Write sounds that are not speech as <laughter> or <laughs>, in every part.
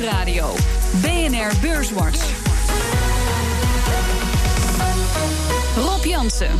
Nieuwsradio. BNR Beurswatch. Rob Jansen.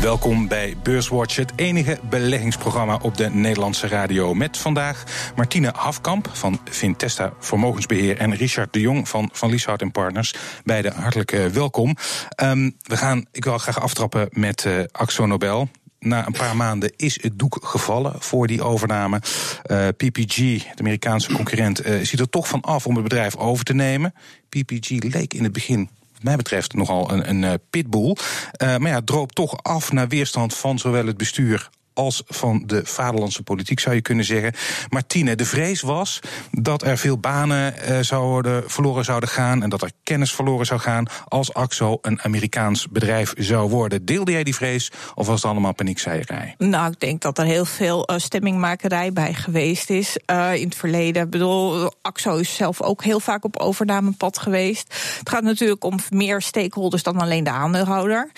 Welkom bij Beurswatch, het enige beleggingsprogramma op de Nederlandse radio. Met vandaag Martine Hafkamp van Vintesta Vermogensbeheer en Richard de Jong van Van Lieshout Partners. Beide hartelijk eh, welkom. Um, we gaan, ik wil graag aftrappen met uh, Axo Nobel na een paar maanden is het doek gevallen voor die overname. Uh, PPG, de Amerikaanse concurrent, uh, ziet er toch van af om het bedrijf over te nemen. PPG leek in het begin wat mij betreft nogal een, een uh, pitbull. Maar ja, droop toch af naar weerstand van zowel het bestuur als van de vaderlandse politiek, zou je kunnen zeggen. Martine, de vrees was dat er veel banen uh, zouden, verloren zouden gaan en dat er kennis verloren zou gaan als AXO een Amerikaans bedrijf zou worden. Deelde jij die vrees of was het allemaal paniekzaaierij? Nou, ik denk dat er heel veel uh, stemmingmakerij bij geweest is uh, in het verleden. Ik bedoel, AXO is zelf ook heel vaak op overnamepad geweest. Het gaat natuurlijk om meer stakeholders dan alleen de aandeelhouder.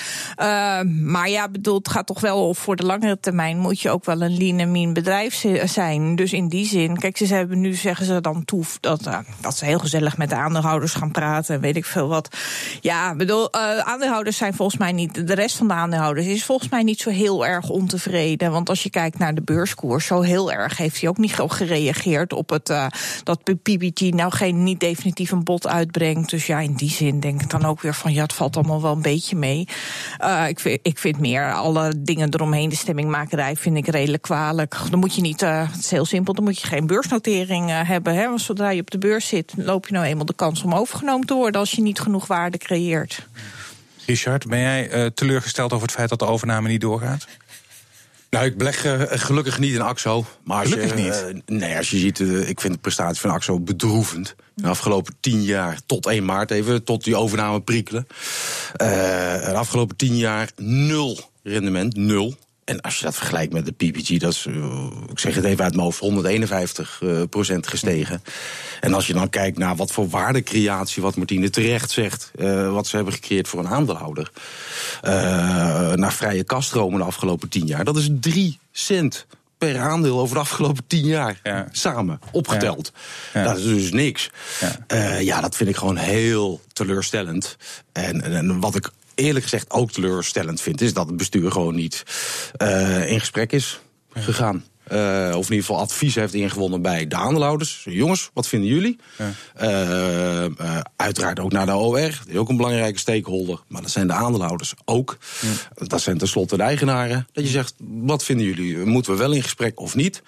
maar ja, bedoel, het gaat toch wel voor de langere termijn moet je ook wel een lean en mean bedrijf zijn. Dus in die zin, kijk, ze hebben nu zeggen ze dan toe dat, uh, dat ze heel gezellig met de aandeelhouders gaan praten en weet ik veel wat. Ja, bedoel, uh, aandeelhouders zijn volgens mij niet, de rest van de aandeelhouders is volgens mij niet zo heel erg ontevreden. Want als je kijkt naar de beurskoers, zo heel erg heeft hij ook niet gereageerd op het uh, dat PPT nou geen niet definitief een bod uitbrengt. Dus ja, in die zin denk ik dan ook weer van ja, het valt allemaal wel een beetje mee. ik, vind, ik vind meer alle dingen eromheen, de stemming maken vind ik redelijk kwalijk. Dan moet je niet, uh, het is heel simpel, dan moet je geen beursnotering uh, hebben. Hè? Want zodra je op de beurs zit, loop je nou eenmaal de kans om overgenomen te worden als je niet genoeg waarde creëert. Richard, ben jij uh, teleurgesteld over het feit dat de overname niet doorgaat? Nou, ik beleg uh, gelukkig niet in AXO. Maar als gelukkig je, niet? Nee, als je ziet, uh, ik vind de prestatie van AXO bedroevend. De afgelopen tien jaar, tot 1 maart even, tot die overname prikkelen. de afgelopen tien jaar nul rendement, nul. En als je dat vergelijkt met de PPG, dat is, uh, ik zeg het even uit mijn hoofd, 151 uh, procent gestegen. En als je dan kijkt naar wat voor waardecreatie, wat Martine terecht zegt, uh, wat ze hebben gecreëerd voor een aandeelhouder. naar vrije kaststromen de afgelopen 10 jaar, dat is 3 cent per aandeel over de afgelopen tien jaar. Ja. Samen, opgeteld. Ja. Ja. Dat is dus niks. Ja. ja, dat vind ik gewoon heel teleurstellend. En, en wat ik eerlijk gezegd ook teleurstellend vind, is dat het bestuur gewoon niet uh, in gesprek is gegaan. Uh, of in ieder geval advies heeft ingewonnen bij de aandeelhouders. Jongens, wat vinden jullie? Ja. Uh, uh, uiteraard ook naar de OR, die is ook een belangrijke stakeholder. Maar dat zijn de aandeelhouders ook. Ja. Dat zijn tenslotte de eigenaren. Dat je zegt, wat vinden jullie? Moeten we wel in gesprek of niet?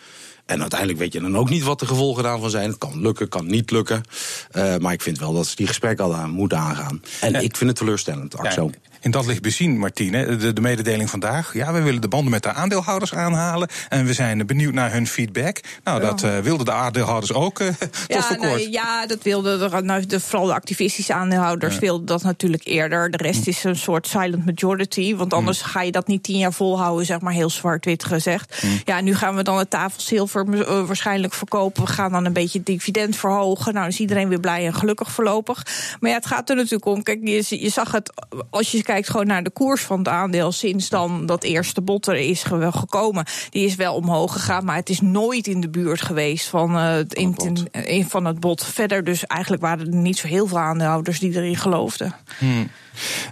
En uiteindelijk weet je dan ook niet wat de gevolgen daarvan zijn. Het kan lukken, kan niet lukken. Uh, maar ik vind wel dat ze die gesprekken al aan moeten aangaan. En ja. ik vind het teleurstellend, Axo. Ja, in dat licht bezien, Martine, de, de, mededeling vandaag. Ja, we willen de banden met de aandeelhouders aanhalen. En we zijn benieuwd naar hun feedback. Nou, dat uh, wilden de aandeelhouders ook <laughs> uh, tot ja, voor kort. Nou, ja, dat wilden de, nou, de, vooral de activistische aandeelhouders ja. wilden dat natuurlijk eerder. De rest is een soort silent majority. Want anders mm. ga je dat niet tien jaar volhouden, zeg maar heel zwart-wit gezegd. Mm. Ja, nu gaan we dan het tafelzilver uh, waarschijnlijk verkopen. We gaan dan een beetje het dividend verhogen. Nou, is iedereen weer blij en gelukkig voorlopig. Maar ja, het gaat er natuurlijk om. Kijk, je, je zag het als je kijkt gewoon naar de koers van het aandeel sinds dan dat eerste bot er is gekomen. Die is wel omhoog gegaan, maar het is nooit in de buurt geweest van, uh, het, in, in, van het bot. Verder dus eigenlijk waren er niet zo heel veel aandeelhouders die erin geloofden. Hmm.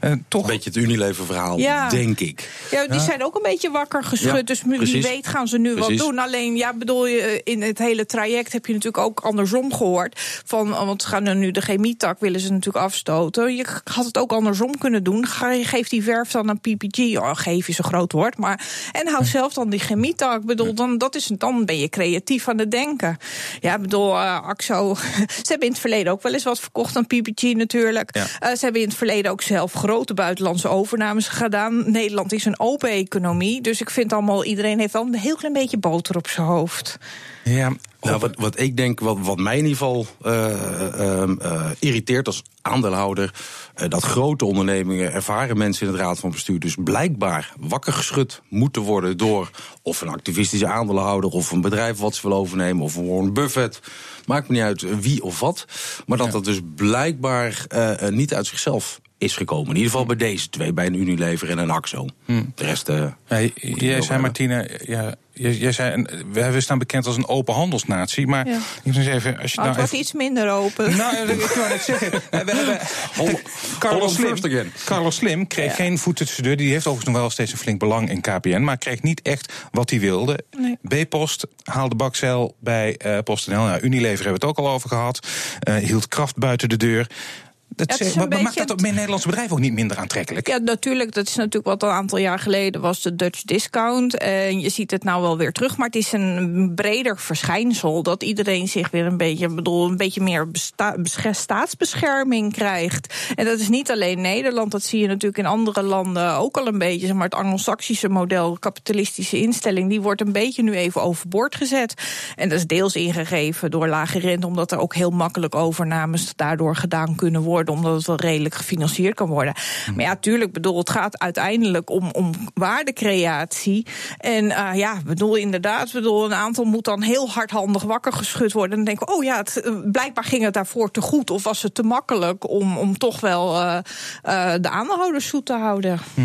Uh, toch... Een beetje het Unilever-verhaal, ja. denk ik. Ja, die ja. zijn ook een beetje wakker geschud. Ja, dus wie precies. weet gaan ze nu precies. wat doen. Alleen, ja, bedoel je, in het hele traject heb je natuurlijk ook andersom gehoord. Van, want ze gaan nu de chemietak willen ze natuurlijk afstoten. Je had het ook andersom kunnen doen. Geef die verf dan aan PPG. Oh, geef is een groot woord. Maar, en hou zelf dan die chemietak. bedoel, dan, dat is, dan ben je creatief aan het denken. Ja, bedoel, uh, Axo. <laughs> ze hebben in het verleden ook wel eens wat verkocht aan PPG natuurlijk. Uh, ze hebben in het verleden ook zelf grote buitenlandse overnames gedaan. Nederland is een open economie. Dus ik vind allemaal, iedereen heeft wel een heel klein beetje boter op zijn hoofd. Ja, nou, wat, wat ik denk, wat, wat mij in ieder geval uh, uh, uh, irriteert als aandeelhouder, dat grote ondernemingen, ervaren mensen in het raad van bestuur, dus blijkbaar wakker geschud moeten worden door of een activistische aandeelhouder of een bedrijf wat ze wil overnemen of een Warren Buffett. Maakt me niet uit wie of wat. Maar dat ja. dat dus blijkbaar niet uit zichzelf is gekomen. In ieder geval bij deze twee, bij een Unilever en een AXO. De rest. Uh, ja, jij zei, Martine, ja, jij, zei, we staan bekend als een open handelsnatie. Maar ja. ik eens even. Als je nou het iets minder open. <laughs> Nou, ik wou net zeggen. <laughs> We hebben. Carlos Slim, Carlos Slim kreeg geen voet tussen de deur. Die heeft overigens nog wel steeds een flink belang in KPN. Maar kreeg niet echt wat hij wilde. Nee. B-Post haalde bakzeil bij uh, PostNL. Nou, Unilever hebben we het ook al over gehad. Uh, hield kracht buiten de deur. Dat maar maakt dat op Nederlandse bedrijven ook niet minder aantrekkelijk? Ja, natuurlijk. Dat is natuurlijk wat een aantal jaar geleden was de Dutch discount. En je ziet het nou wel weer terug. Maar het is een breder verschijnsel dat iedereen zich weer een beetje, bedoel, een beetje meer staatsbescherming krijgt. En dat is niet alleen Nederland. Dat zie je natuurlijk in andere landen ook al een beetje. Zeg maar het Anglo-Saxische model, kapitalistische instelling, die wordt een beetje nu even overboord gezet. En dat is deels ingegeven door lage rente, omdat er ook heel makkelijk overnames daardoor gedaan kunnen worden omdat het wel redelijk gefinancierd kan worden. Hm. Maar ja, tuurlijk, bedoel, het gaat uiteindelijk om, om waardecreatie. En uh, ja, bedoel, inderdaad, bedoel, een aantal moet dan heel hardhandig wakker geschud worden. En dan denken we, oh ja, het, eh, blijkbaar ging het daarvoor te goed. Of was het te makkelijk om, om toch wel uh, uh, de aandeelhouders zoet te houden. Hm.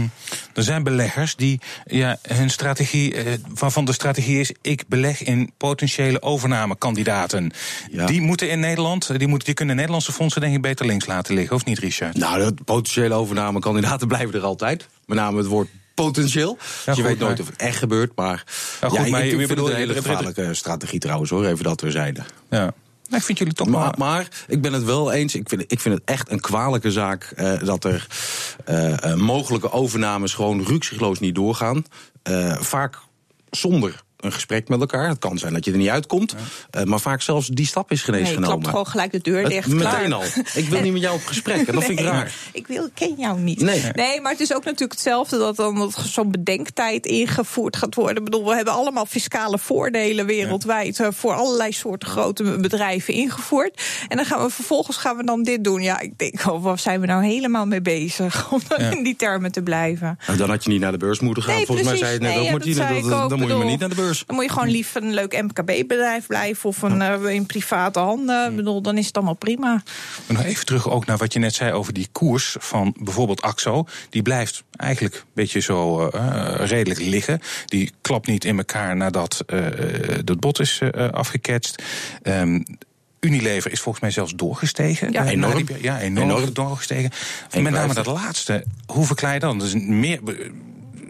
Er zijn beleggers die ja, hun strategie, waarvan de strategie is: ik beleg in potentiële overnamekandidaten. Ja. Die moeten in Nederland, die, moeten, die kunnen Nederlandse fondsen denk ik beter links laten liggen, of niet, Richard? Nou, de potentiële overnamekandidaten <laughs> blijven er altijd. Met name het woord potentieel. je weet nooit of het echt gebeurt, maar, ja, goed, maar ik, ik vind het een hele gevaarlijke strategie trouwens hoor, even dat we zeiden. Ja. Nou, ik vind jullie toch maar, maar ik ben het wel eens. Ik vind, ik vind het echt een kwalijke zaak uh, dat er uh, mogelijke overnames gewoon ruksigloos niet doorgaan. Vaak zonder een gesprek met elkaar. Het kan zijn dat je er niet uitkomt. Uh, maar vaak zelfs die stap is geen eens nee, genomen. Je gewoon gelijk de deur dicht. Het, meteen al. Ik wil niet met jou op gesprek. En dat vind ik raar. Ik wil, ken jou niet. Nee. nee, maar het is ook natuurlijk hetzelfde dat dan zo'n bedenktijd ingevoerd gaat worden. Ik bedoel, we hebben allemaal fiscale voordelen wereldwijd ja. Eh, voor allerlei soorten grote bedrijven ingevoerd. En dan gaan we vervolgens gaan we dan dit doen. Ja, ik denk, oh, waar zijn we nou helemaal mee bezig? <laughs> Om dan ja. in die termen te blijven. Nou, dan had je niet naar de beurs moeten gaan. Nee, Volgens precies. mij zei je net ook, Martine. Dat, dat, dan moet je maar niet naar de beurs. Dan moet je gewoon liever een leuk MKB-bedrijf blijven of een, uh, in private handen. Ik bedoel, dan is het allemaal prima. nog even terug ook naar wat je net zei over die koers van bijvoorbeeld AXO. Die blijft eigenlijk een beetje zo uh, redelijk liggen. Die klapt niet in elkaar nadat uh, het bot is afgeketst. Um, Unilever is volgens mij zelfs doorgestegen. Ja, enorm. Ja, enorm, enorm. doorgestegen. Met name dat laatste. Hoe verklaar je dan? Dus meer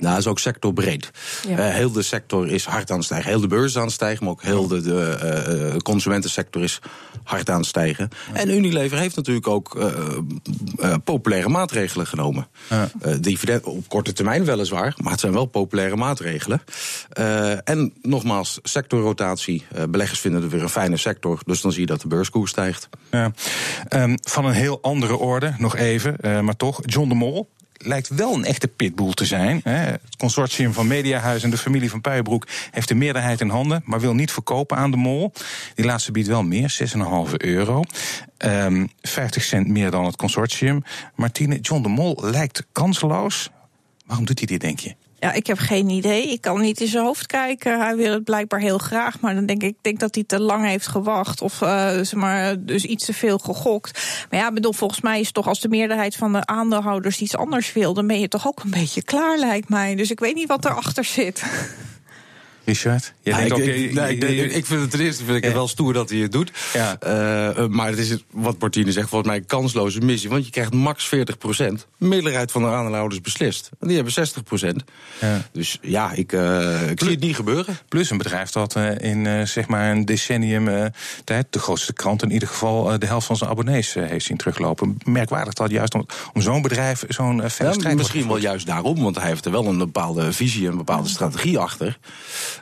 nou, dat is ook sectorbreed. Ja. Uh, heel de sector is hard aan het stijgen. Heel de beurs is aan het stijgen, maar ook heel de, de uh, consumentensector is hard aan het stijgen. En Unilever heeft natuurlijk ook uh, populaire maatregelen genomen. Ja. dividend op korte termijn weliswaar, maar het zijn wel populaire maatregelen. en nogmaals, sectorrotatie. beleggers vinden het weer een fijne sector, dus dan zie je dat de beurskoers stijgt. Ja. Um, van een heel andere orde, nog even, maar toch. John de Mol, lijkt wel een echte pitbull te zijn. Het consortium van Mediahuis en de familie van Puijenbroek heeft de meerderheid in handen, maar wil niet verkopen aan de mol. Die laatste biedt wel meer, 6,5 euro. Um, ehm, 50 cent meer dan het consortium. Martine, John de Mol lijkt kansloos. Waarom doet hij dit, denk je? Ja, ik heb geen idee. Ik kan niet in zijn hoofd kijken. Hij wil het blijkbaar heel graag. Maar dan denk ik denk dat hij te lang heeft gewacht. Of uh, zeg maar, dus iets te veel gegokt. Maar ja, bedoel, volgens mij is toch als de meerderheid van de aandeelhouders iets anders wil, dan ben je toch ook een beetje klaar, lijkt mij. Dus ik weet niet wat erachter zit. <laughs> Richard? Ja, ik, ik, vind het ten eerste vind ik het wel stoer dat hij het doet. Ja. Uh, maar het is wat Martine zegt, volgens mij een kansloze missie. Want je krijgt max 40 procent. meerderheid van de aandeelhouders beslist. En die hebben 60 procent. Ja. Dus ja, ik, uh, ik zie het niet gebeuren. Plus een bedrijf dat uh, in zeg maar een decennium tijd, de grootste krant in ieder geval, de helft van zijn abonnees heeft zien teruglopen. Merkwaardig dat juist om, om zo'n bedrijf zo'n verder ja, Misschien wel juist daarom, want hij heeft er wel een bepaalde visie en een bepaalde strategie achter.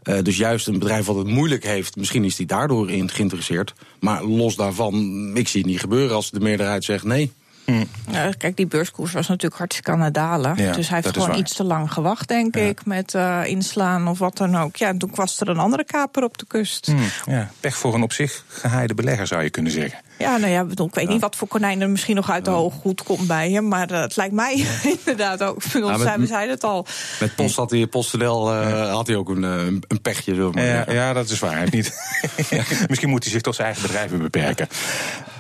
Uh, dus juist een bedrijf wat het moeilijk heeft, misschien is die daardoor in geïnteresseerd. Maar los daarvan, ik zie het niet gebeuren als de meerderheid zegt nee. Hm. Ja, kijk, die beurskoers was natuurlijk hartstikke aan het dalen. Ja, dus hij heeft gewoon iets te lang gewacht, denk ja. ik, met uh, inslaan of wat dan ook. Ja, en toen was er een andere kaper op de kust. Hm, ja, pech voor een op zich gehaaide belegger, zou je kunnen zeggen. Ja, nou ja, ik weet niet wat voor konijn er misschien nog uit de hoge goed komt bij hem. Maar uh, het lijkt mij <laughs> inderdaad ook. Ja, met, we zeiden het al. Met Post had hij, PostNL uh, had hij ook een, een pechje. Zo maar ja, ja, dat is waar. Hij niet. <laughs> <laughs> misschien moet hij zich tot zijn eigen bedrijven beperken.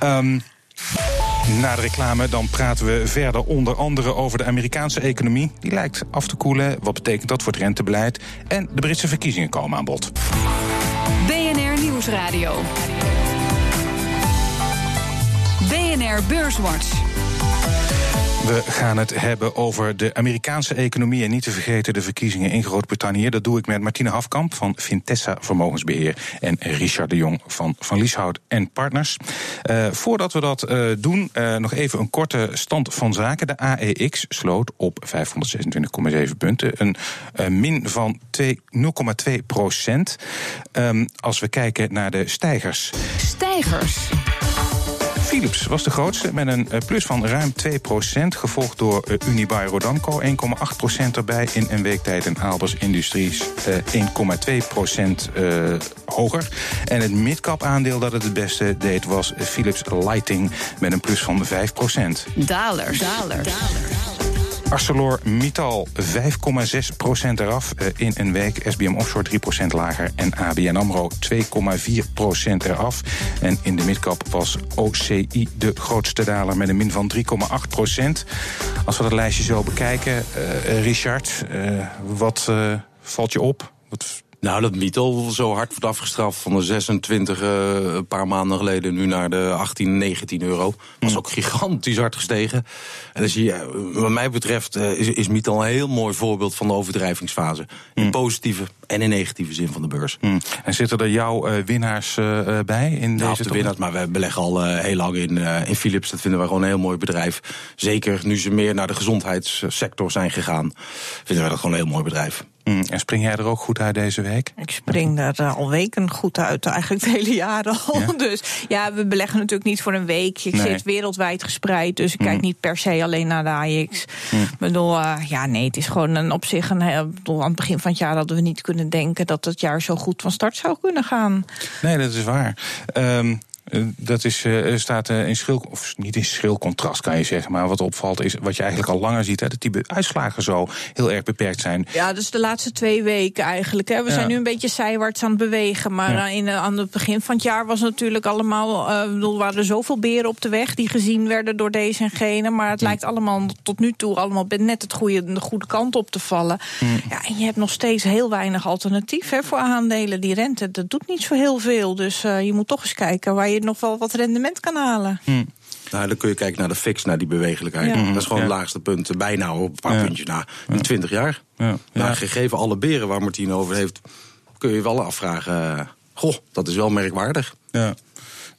Um, Na de reclame dan praten we verder onder andere over de Amerikaanse economie. Die lijkt af te koelen. Wat betekent dat voor het rentebeleid? En de Britse verkiezingen komen aan bod. BNR Nieuwsradio. BNR Beurswatch. We gaan het hebben over de Amerikaanse economie en niet te vergeten de verkiezingen in Groot-Brittannië. Dat doe ik met Martine Hafkamp van Vintessa Vermogensbeheer en Richard de Jong van Van Lieshout en Partners. Uh, voordat we dat uh, doen, uh, nog even een korte stand van zaken. De AEX sloot op 526,7 punten, een min van 0,2 procent. Um, als we kijken naar de stijgers. Stijgers. Philips was de grootste met een plus van ruim 2% gevolgd door Unibail Rodamco 1,8% erbij in een week tijd en Albers Industries 1,2% uh, hoger. En het midcap aandeel dat het het beste deed was Philips Lighting met een plus van 5% Dalers. Dalers. ArcelorMittal 5,6% eraf in een week. SBM Offshore 3% lager. En ABN AMRO 2,4% eraf. En in de midcap was OCI de grootste daler met een min van 3,8%. Als we dat lijstje zo bekijken, uh, Richard, uh, wat valt je op? Wat nou, dat Mietel zo hard wordt afgestraft van de 26 uh, een paar maanden geleden nu naar de 18, 19 euro. Was ook gigantisch hard gestegen. En zie je, wat mij betreft, uh, is, is Mietel een heel mooi voorbeeld van de overdrijvingsfase. In mm. positieve en in negatieve zin van de beurs. Mm. En zitten er jouw uh, winnaars bij in nou, deze de winnaars, maar we beleggen al heel lang in, in Philips. Dat vinden we gewoon een heel mooi bedrijf. Zeker nu ze meer naar de gezondheidssector zijn gegaan, vinden we dat gewoon een heel mooi bedrijf. Mm, en spring jij er ook goed uit deze week? Ik spring er uh, al weken goed uit, eigenlijk het hele jaar al. Ja? <laughs> Dus ja, we beleggen natuurlijk niet voor een week. Ik nee. zit wereldwijd gespreid, dus ik mm. kijk niet per se alleen naar de AX. Mm. Ik bedoel, uh, ja, nee, het is gewoon een, op zich een. Ik bedoel, aan het begin van het jaar hadden we niet kunnen denken dat het jaar zo goed van start zou kunnen gaan. Nee, dat is waar. Um, dat is, uh, staat uh, in schil, of niet in schil contrast kan je zeggen, maar wat opvalt is wat je eigenlijk al langer ziet, hè, dat die uitslagen zo heel erg beperkt zijn. Ja, dus de laatste twee weken eigenlijk. Hè. We ja. zijn nu een beetje zijwaarts aan het bewegen, maar ja. in, aan het begin van het jaar was natuurlijk allemaal, uh, bedoel, waren er zoveel beren op de weg die gezien werden door deze en gene, maar het mm. lijkt allemaal tot nu toe allemaal net het goede, de goede kant op te vallen. Mm. Ja, en je hebt nog steeds heel weinig alternatief hè, voor aandelen. Die rente, dat doet niet zo heel veel, dus je moet toch eens kijken waar je nog wel wat rendement kan halen. Hm. Nou, dan kun je kijken naar de fix, naar die bewegelijkheid. Ja. Dat is gewoon ja. het laagste punt, bijna op een paar ja. puntjes na. In 20 jaar. Ja. Maar gegeven alle beren waar Martine over heeft, kun je wel afvragen. Goh, dat is wel merkwaardig. Ja.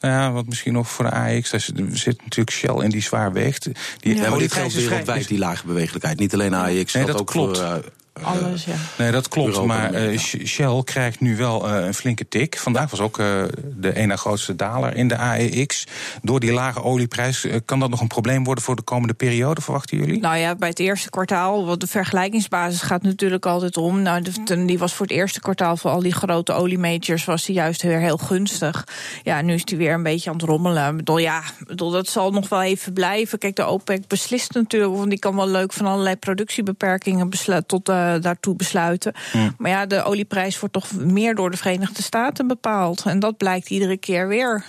Nou ja, wat misschien nog voor de AX, daar zit natuurlijk Shell in die zwaar weegt. Die, ja, maar dit geldt wereldwijd, die lage bewegelijkheid. Niet alleen AX, nee, dat ook klopt. voor... Uh, alles, ja. Nee, dat klopt. Maar uh, Shell krijgt nu wel uh, een flinke tik. Vandaag was ook uh, de ene grootste daler in de AEX. Door die lage olieprijs, kan dat nog een probleem worden voor de komende periode, verwachten jullie? Nou ja, bij het eerste kwartaal, wat de vergelijkingsbasis gaat natuurlijk altijd om. Nou, de, die was voor het eerste kwartaal voor al die grote oliemajors was die juist weer heel gunstig. Ja, nu is die weer een beetje aan het rommelen. Ik bedoel, ja, bedoel, dat zal nog wel even blijven. Kijk, de OPEC beslist natuurlijk, want die kan wel leuk van allerlei productiebeperkingen besluiten tot uh, daartoe besluiten. Maar ja, de olieprijs wordt toch meer door de Verenigde Staten bepaald. En dat blijkt iedere keer weer.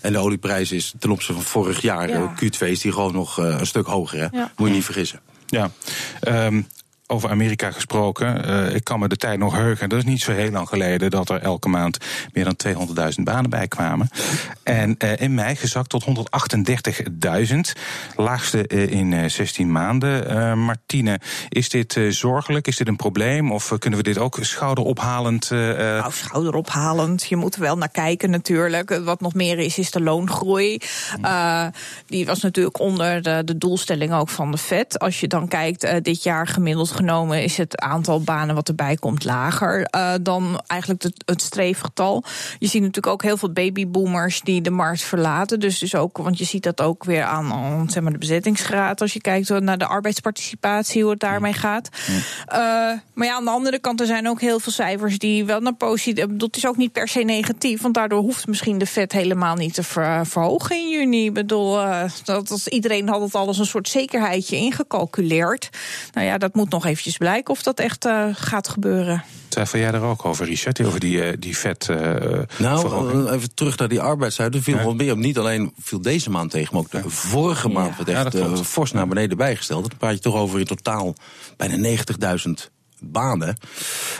En de olieprijs is ten opzichte van vorig jaar, ja. Q2, is die gewoon nog uh, een stuk hoger. Hè? Ja. Moet je niet vergissen. Ja. Um, over Amerika gesproken. Uh, ik kan me de tijd nog heugen. Dat is niet zo heel lang geleden dat er elke maand meer dan 200.000 banen bij kwamen. En uh, in mei gezakt tot 138.000. Laagste uh, in 16 maanden. Martine, is dit zorgelijk? Is dit een probleem? Of kunnen we dit ook schouderophalend? Nou, schouderophalend. Je moet er wel naar kijken natuurlijk. Wat nog meer is, is de loongroei. die was natuurlijk onder de, de doelstelling ook van de FED. Als je dan kijkt, dit jaar gemiddeld genomen is het aantal banen wat erbij komt lager uh, dan eigenlijk het, het streefgetal. Je ziet natuurlijk ook heel veel babyboomers die de markt verlaten. Dus, dus ook, want je ziet dat ook weer aan, zeg maar, de bezettingsgraad. Als je kijkt naar de arbeidsparticipatie, hoe het daarmee gaat. Uh, maar ja, aan de andere kant, er zijn ook heel veel cijfers die wel naar positief. Dat is ook niet per se negatief, want daardoor hoeft misschien de vet helemaal niet te ver, verhogen in juni. Ik bedoel, uh, dat, dat, iedereen had het al als een soort zekerheidje ingecalculeerd. Nou ja, dat moet nog eventjes blijken of dat echt uh, gaat gebeuren. Twijfel jij daar ook over, Richard? Over die, uh, die vet. Uh, nou, even terug naar die arbeidshuid. Er viel ja. wel meer op. Niet alleen viel deze maand tegen, maar ook de vorige maand werd echt ja, fors naar beneden bijgesteld. Dan praat je toch over in totaal bijna 90.000 banen.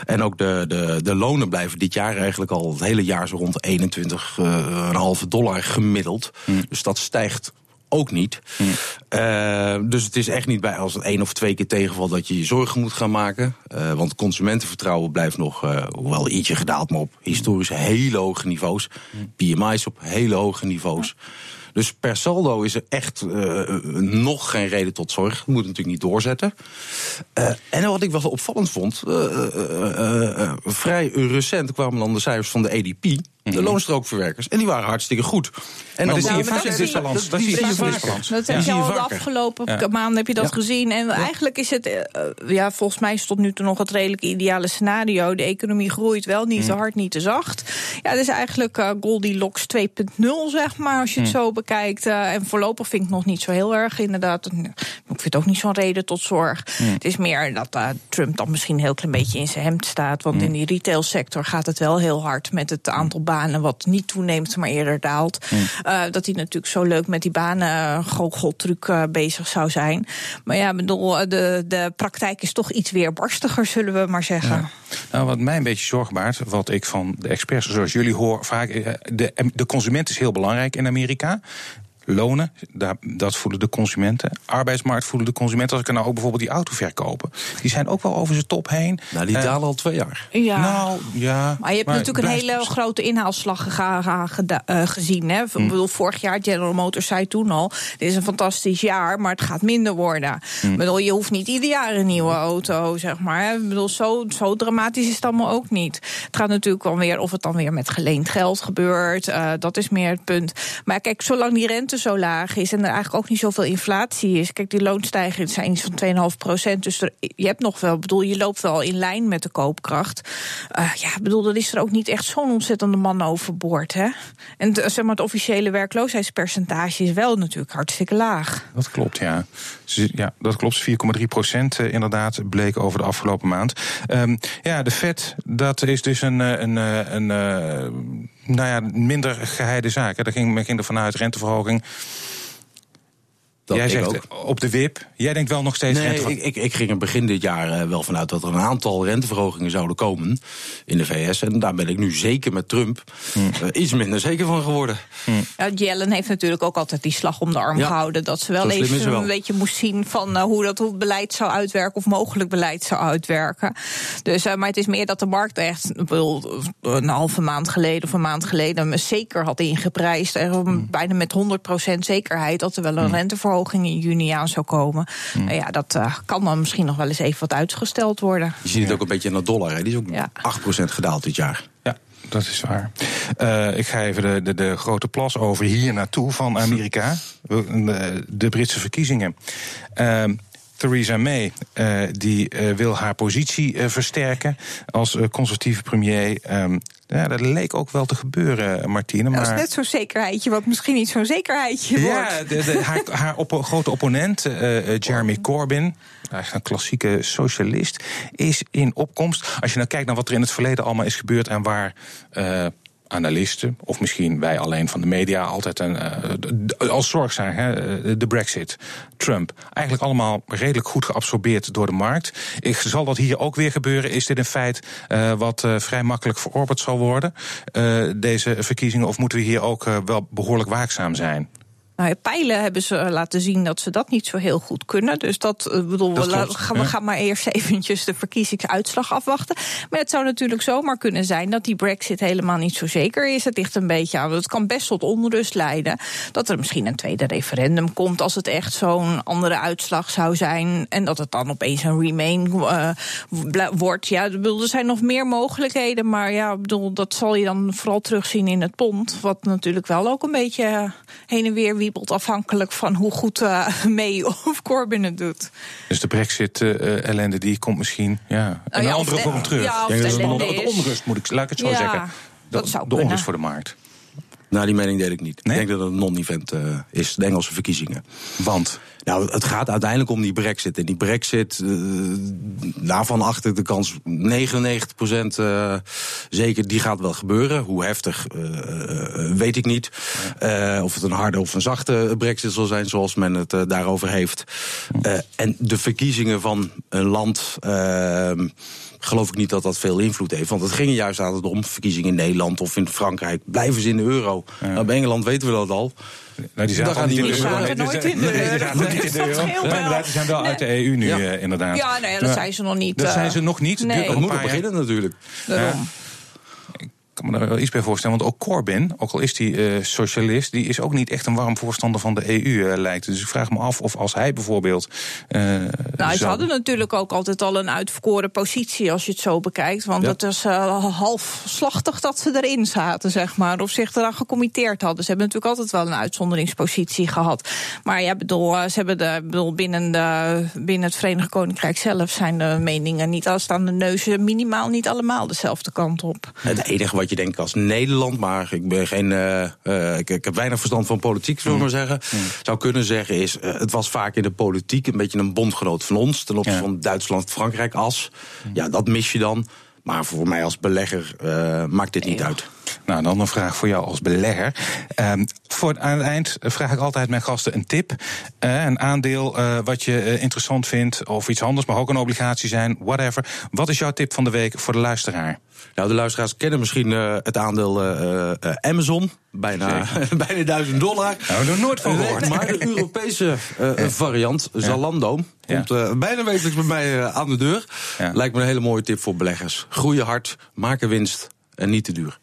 En ook de, de, de lonen blijven dit jaar eigenlijk al het hele jaar zo rond 21,5 dollar gemiddeld. Mm. Dus dat stijgt ook niet. Uh, dus het is echt niet bij als één of twee keer tegenvalt dat je je zorgen moet gaan maken. Uh, want consumentenvertrouwen blijft nog, uh, hoewel ietsje gedaald, maar op historisch hele hoge niveaus. PMI's op hele hoge niveaus. Dus per saldo is er echt nog geen reden tot zorg. Dat moet natuurlijk niet doorzetten. En wat ik wel opvallend vond, vrij recent kwamen dan de cijfers van de ADP de mhm. loonstrookverwerkers. En die waren hartstikke goed. En maar dan zie je vaak disbalans. Dat zie je vaak. Dat heb je al de afgelopen maanden heb je dat gezien. En eigenlijk is het, uh, ja, volgens mij is tot nu toe nog het redelijk ideale scenario. De economie groeit wel, niet te mhm. hard, niet te zacht. Ja, het is eigenlijk uh, Goldilocks 2.0, zeg maar, als je het mhm. zo bekijkt. Uh, en voorlopig vind ik nog niet zo heel erg, inderdaad. Ik vind het ook niet zo'n reden tot zorg. Het is meer dat Trump dan misschien een heel klein beetje in zijn hemd staat. Want in die retailsector gaat het wel heel hard met het aantal banen wat niet toeneemt, maar eerder daalt. Uh, dat hij natuurlijk zo leuk met die banen uh, bezig zou zijn. Maar ja, bedoel, de, de praktijk is toch iets weerbarstiger, zullen we maar zeggen. Ja. Nou, wat mij een beetje zorg baart, wat ik van de experts zoals jullie hoor, vaak. Eh, de, de consument is heel belangrijk in Amerika lonen, daar, dat voelen de consumenten. Arbeidsmarkt voelen de consumenten. Als ik nou ook bijvoorbeeld die auto verkopen. Die zijn ook wel over zijn top heen. Nou, die dalen al twee jaar. Ja. Nou, ja. Maar je hebt natuurlijk een hele grote inhaalslag uh, gezien. Hè? Hm. Ik bedoel, vorig jaar, General Motors zei toen al... dit is een fantastisch jaar, maar het gaat minder worden. Hm. Ik bedoel, je hoeft niet ieder jaar een nieuwe auto, zeg maar. Ik bedoel, zo, zo dramatisch is het allemaal ook niet. Het gaat natuurlijk wel weer of het dan weer met geleend geld gebeurt. Uh, dat is meer het punt. Maar kijk, zolang die rente zo laag is en er eigenlijk ook niet zoveel inflatie is. Kijk, die loonstijgingen zijn iets van 2,5 procent. Dus er, je hebt nog wel, bedoel, je loopt wel in lijn met de koopkracht. Uh, ja, bedoel, dan is er ook niet echt zo'n ontzettende man overboord. Hè? En zeg maar, het officiële werkloosheidspercentage is wel natuurlijk hartstikke laag. Dat klopt, ja. Ja, dat klopt. 4,3 procent eh, inderdaad bleek over de afgelopen maand. Um, ja, de FED, dat is dus een, eh, een, een, een nou ja, minder geheide zaken. Daar ging, men ging er vanuit renteverhoging. Jij zegt ook. op de WIP. Jij denkt wel nog steeds nee, ik, ik, ik, ging er begin dit jaar eh, wel vanuit dat er een aantal renteverhogingen zouden komen in de VS. En daar ben ik nu zeker met Trump hmm. uh, iets minder zeker van geworden. Hmm. Ja, Jellen heeft natuurlijk ook altijd die slag om de arm gehouden. Dat ze wel even een beetje moest zien van uh, hoe dat hoe beleid zou uitwerken of mogelijk beleid zou uitwerken. Dus, maar het is meer dat de markt echt een halve maand geleden of een maand geleden zeker had ingeprijsd. Hmm. Bijna met 100% zekerheid dat er wel een renteverhoging in juni aan zou komen. Hmm. Nou ja, dat uh, kan dan misschien nog wel eens even wat uitgesteld worden. Je ziet het ook een beetje in de dollar. Hè? Die is ook ja. 8% gedaald dit jaar. Ja, dat is waar. Uh, ik ga even de, de, de, grote plas over hier naartoe van Amerika. De, de Britse verkiezingen. Theresa May uh, die uh, wil haar positie uh, versterken als conservatieve premier. Um, ja, dat leek ook wel te gebeuren, Martine. Maar... Dat is net zo'n zekerheidje, wat misschien niet zo'n zekerheidje ja, wordt. De, de, haar, haar op, grote opponent, Jeremy Corbyn, eigenlijk een klassieke socialist, is in opkomst. Als je nou kijkt naar wat er in het verleden allemaal is gebeurd en waar analisten, of misschien wij alleen van de media, altijd een, uh, als zorg zijn. Hè, eh, de Brexit, Trump. Eigenlijk allemaal redelijk goed geabsorbeerd door de markt. Ik, zal dat hier ook weer gebeuren? Is dit een feit uh, wat vrij makkelijk verorberd zal worden, deze verkiezingen? Of moeten we hier ook wel behoorlijk waakzaam zijn? Nou, pijlen hebben ze laten zien dat ze dat niet zo heel goed kunnen. Dus dat eh, bedoel, we, gaan, we gaan maar eerst <laughs> eventjes de verkiezingsuitslag afwachten. Maar het zou natuurlijk zomaar kunnen zijn dat die brexit helemaal niet zo zeker is. Het ligt een beetje aan. Het kan best tot onrust leiden. Dat er misschien een tweede referendum komt als het echt zo'n andere uitslag zou zijn. En dat het dan opeens een remain uh, wordt. Ja, bedoel, er zijn nog meer mogelijkheden. Maar ja, bedoel, dat zal je dan vooral terugzien in het pond. Wat natuurlijk wel ook een beetje heen en weer wie afhankelijk van hoe goed <laughs> uh, May of Corbyn het doet. Dus de Brexit-ellende die komt misschien ja, nou, een andere vorm terug. Ja, of de, onrust moet ik, laat ik het zo zeggen. Dat, zou de onrust voor de markt. Nou, die mening deel ik niet. Nee? Ik denk dat het een non-event uh, is, de Engelse verkiezingen. Want? Nou, het gaat uiteindelijk om die brexit. En die brexit, uh, daarvan achter de kans 99 procent uh, zeker, die gaat wel gebeuren. Hoe heftig, weet ik niet. Of het een harde of een zachte brexit zal zijn, zoals men het daarover heeft. en de verkiezingen van een land ehm, geloof ik niet dat dat veel invloed heeft. Want het ging juist altijd om verkiezingen in Nederland of in Frankrijk. Blijven ze in de euro? Ja. Nou, bij Engeland weten we dat al. Nou, die zaten niet in de euro. Nee, nooit in de euro. Die zijn wel uit de EU nu, ja. uh, inderdaad. Ja, nee, dat zijn ze nog niet. Dat zijn ze nog niet. Nee. Dat moet nog beginnen natuurlijk. Kan me daar wel iets bij voorstellen. Want ook Corbyn, ook al is hij uh, socialist, die is ook niet echt een warm voorstander van de EU, uh, lijkt. Dus ik vraag me af of als hij bijvoorbeeld. Uh, nou, ze hadden natuurlijk ook altijd al een uitverkoren positie als je het zo bekijkt. Want Ja. het is uh, halfslachtig dat ze erin zaten, zeg maar. Of zich eraan gecommitteerd hadden. Ze hebben natuurlijk altijd wel een uitzonderingspositie gehad. Maar ja, bedoel, ze hebben de, bedoel, binnen, de, binnen het Verenigd Koninkrijk zelf zijn de meningen niet als staan de neuzen minimaal niet allemaal dezelfde kant op. Het enige wat je denkt als Nederland, maar ik ben geen. Uh, uh, ik, ik, heb weinig verstand van politiek, zullen we maar zeggen. Mm. Zou kunnen zeggen is. Uh, het was vaak in de politiek een beetje een bondgenoot van ons. Ten opzichte Ja. van Duitsland, Frankrijk as. Ja, dat mis je dan. Maar voor mij als belegger uh, maakt dit niet Ja. uit. Nou, dan een vraag voor jou als belegger. Um, voor aan het eind vraag ik altijd mijn gasten een tip. Uh, een aandeel uh, wat je uh, interessant vindt, of iets anders, mag ook een obligatie zijn, whatever. Wat is jouw tip van de week voor de luisteraar? Nou, de luisteraars kennen misschien uh, het aandeel uh, uh, Amazon. Bijna, <laughs> bijna 1000 dollar. Nou, nog nooit van gehoord. Maar de <laughs> Europese variant, Zalando, Ja. komt bijna wekelijks bij mij aan de deur. Ja. Lijkt me een hele mooie tip voor beleggers. Groeien hard, maken winst en niet te duur.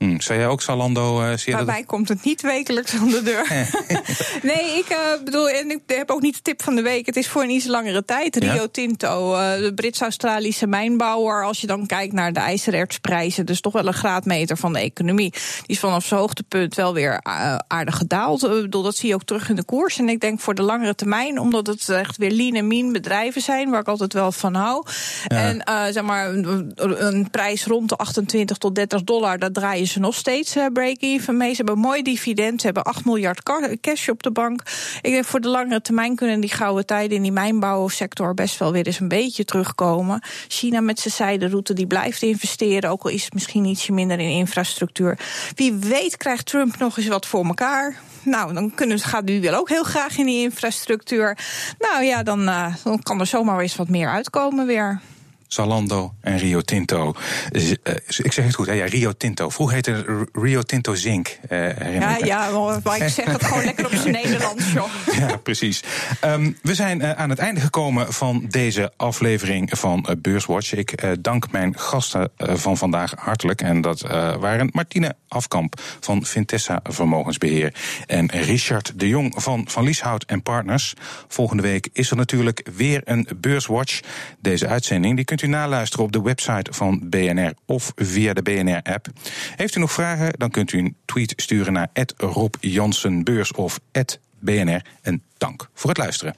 Hmm, zou jij ook Zalando uh, je Bij dat- mij komt het niet wekelijks aan de deur. <laughs> nee, ik uh, bedoel, en ik heb ook niet de tip van de week. Het is voor een iets langere tijd. Rio Ja? Tinto, uh, de Brits-Australische mijnbouwer. Als je dan kijkt naar de ijzerertsprijzen, dus toch wel een graadmeter van de economie. Die is vanaf zijn hoogtepunt wel weer uh, aardig gedaald. Ik bedoel, dat zie je ook terug in de koers. En ik denk voor de langere termijn, omdat het echt weer lean en mean bedrijven zijn, waar ik altijd wel van hou. Ja. En zeg maar, een, een prijs rond de 28 tot 30 dollar, daar draaien ze nog steeds uh, break-even mee. Ze hebben mooi dividend, ze hebben 8 miljard ca- cash op de bank. Ik denk voor de langere termijn kunnen die gouden tijden in die mijnbouwsector best wel weer eens een beetje terugkomen. China met zijn zijderoute, die blijft investeren, ook al is het misschien ietsje minder in infrastructuur. Wie weet krijgt Trump nog eens wat voor elkaar. Nou, dan kunnen, gaat u wel ook heel graag in die infrastructuur. Nou ja, dan, uh, dan kan er zomaar eens wat meer uitkomen weer. Zalando en Rio Tinto. Uh, ik zeg het goed, hè? Ja, Rio Tinto. Vroeger heette Rio Tinto Zink. Uh, Ja, ja, maar ik zeg het gewoon lekker op zijn <laughs> Nederlands, joh. Ja, precies. Um, we zijn uh, aan het einde gekomen van deze aflevering van Beurswatch. Ik dank mijn gasten van vandaag hartelijk. En dat waren Martine Afkamp van Vintessa Vermogensbeheer en Richard de Jong van Van Lieshout en Partners. Volgende week is er natuurlijk weer een Beurswatch. Deze uitzending die kunt u naluisteren op de website van BNR of via de BNR-app. Heeft u nog vragen, dan kunt u een tweet sturen naar Rob Jansenbeurs of BNR. En dank voor het luisteren.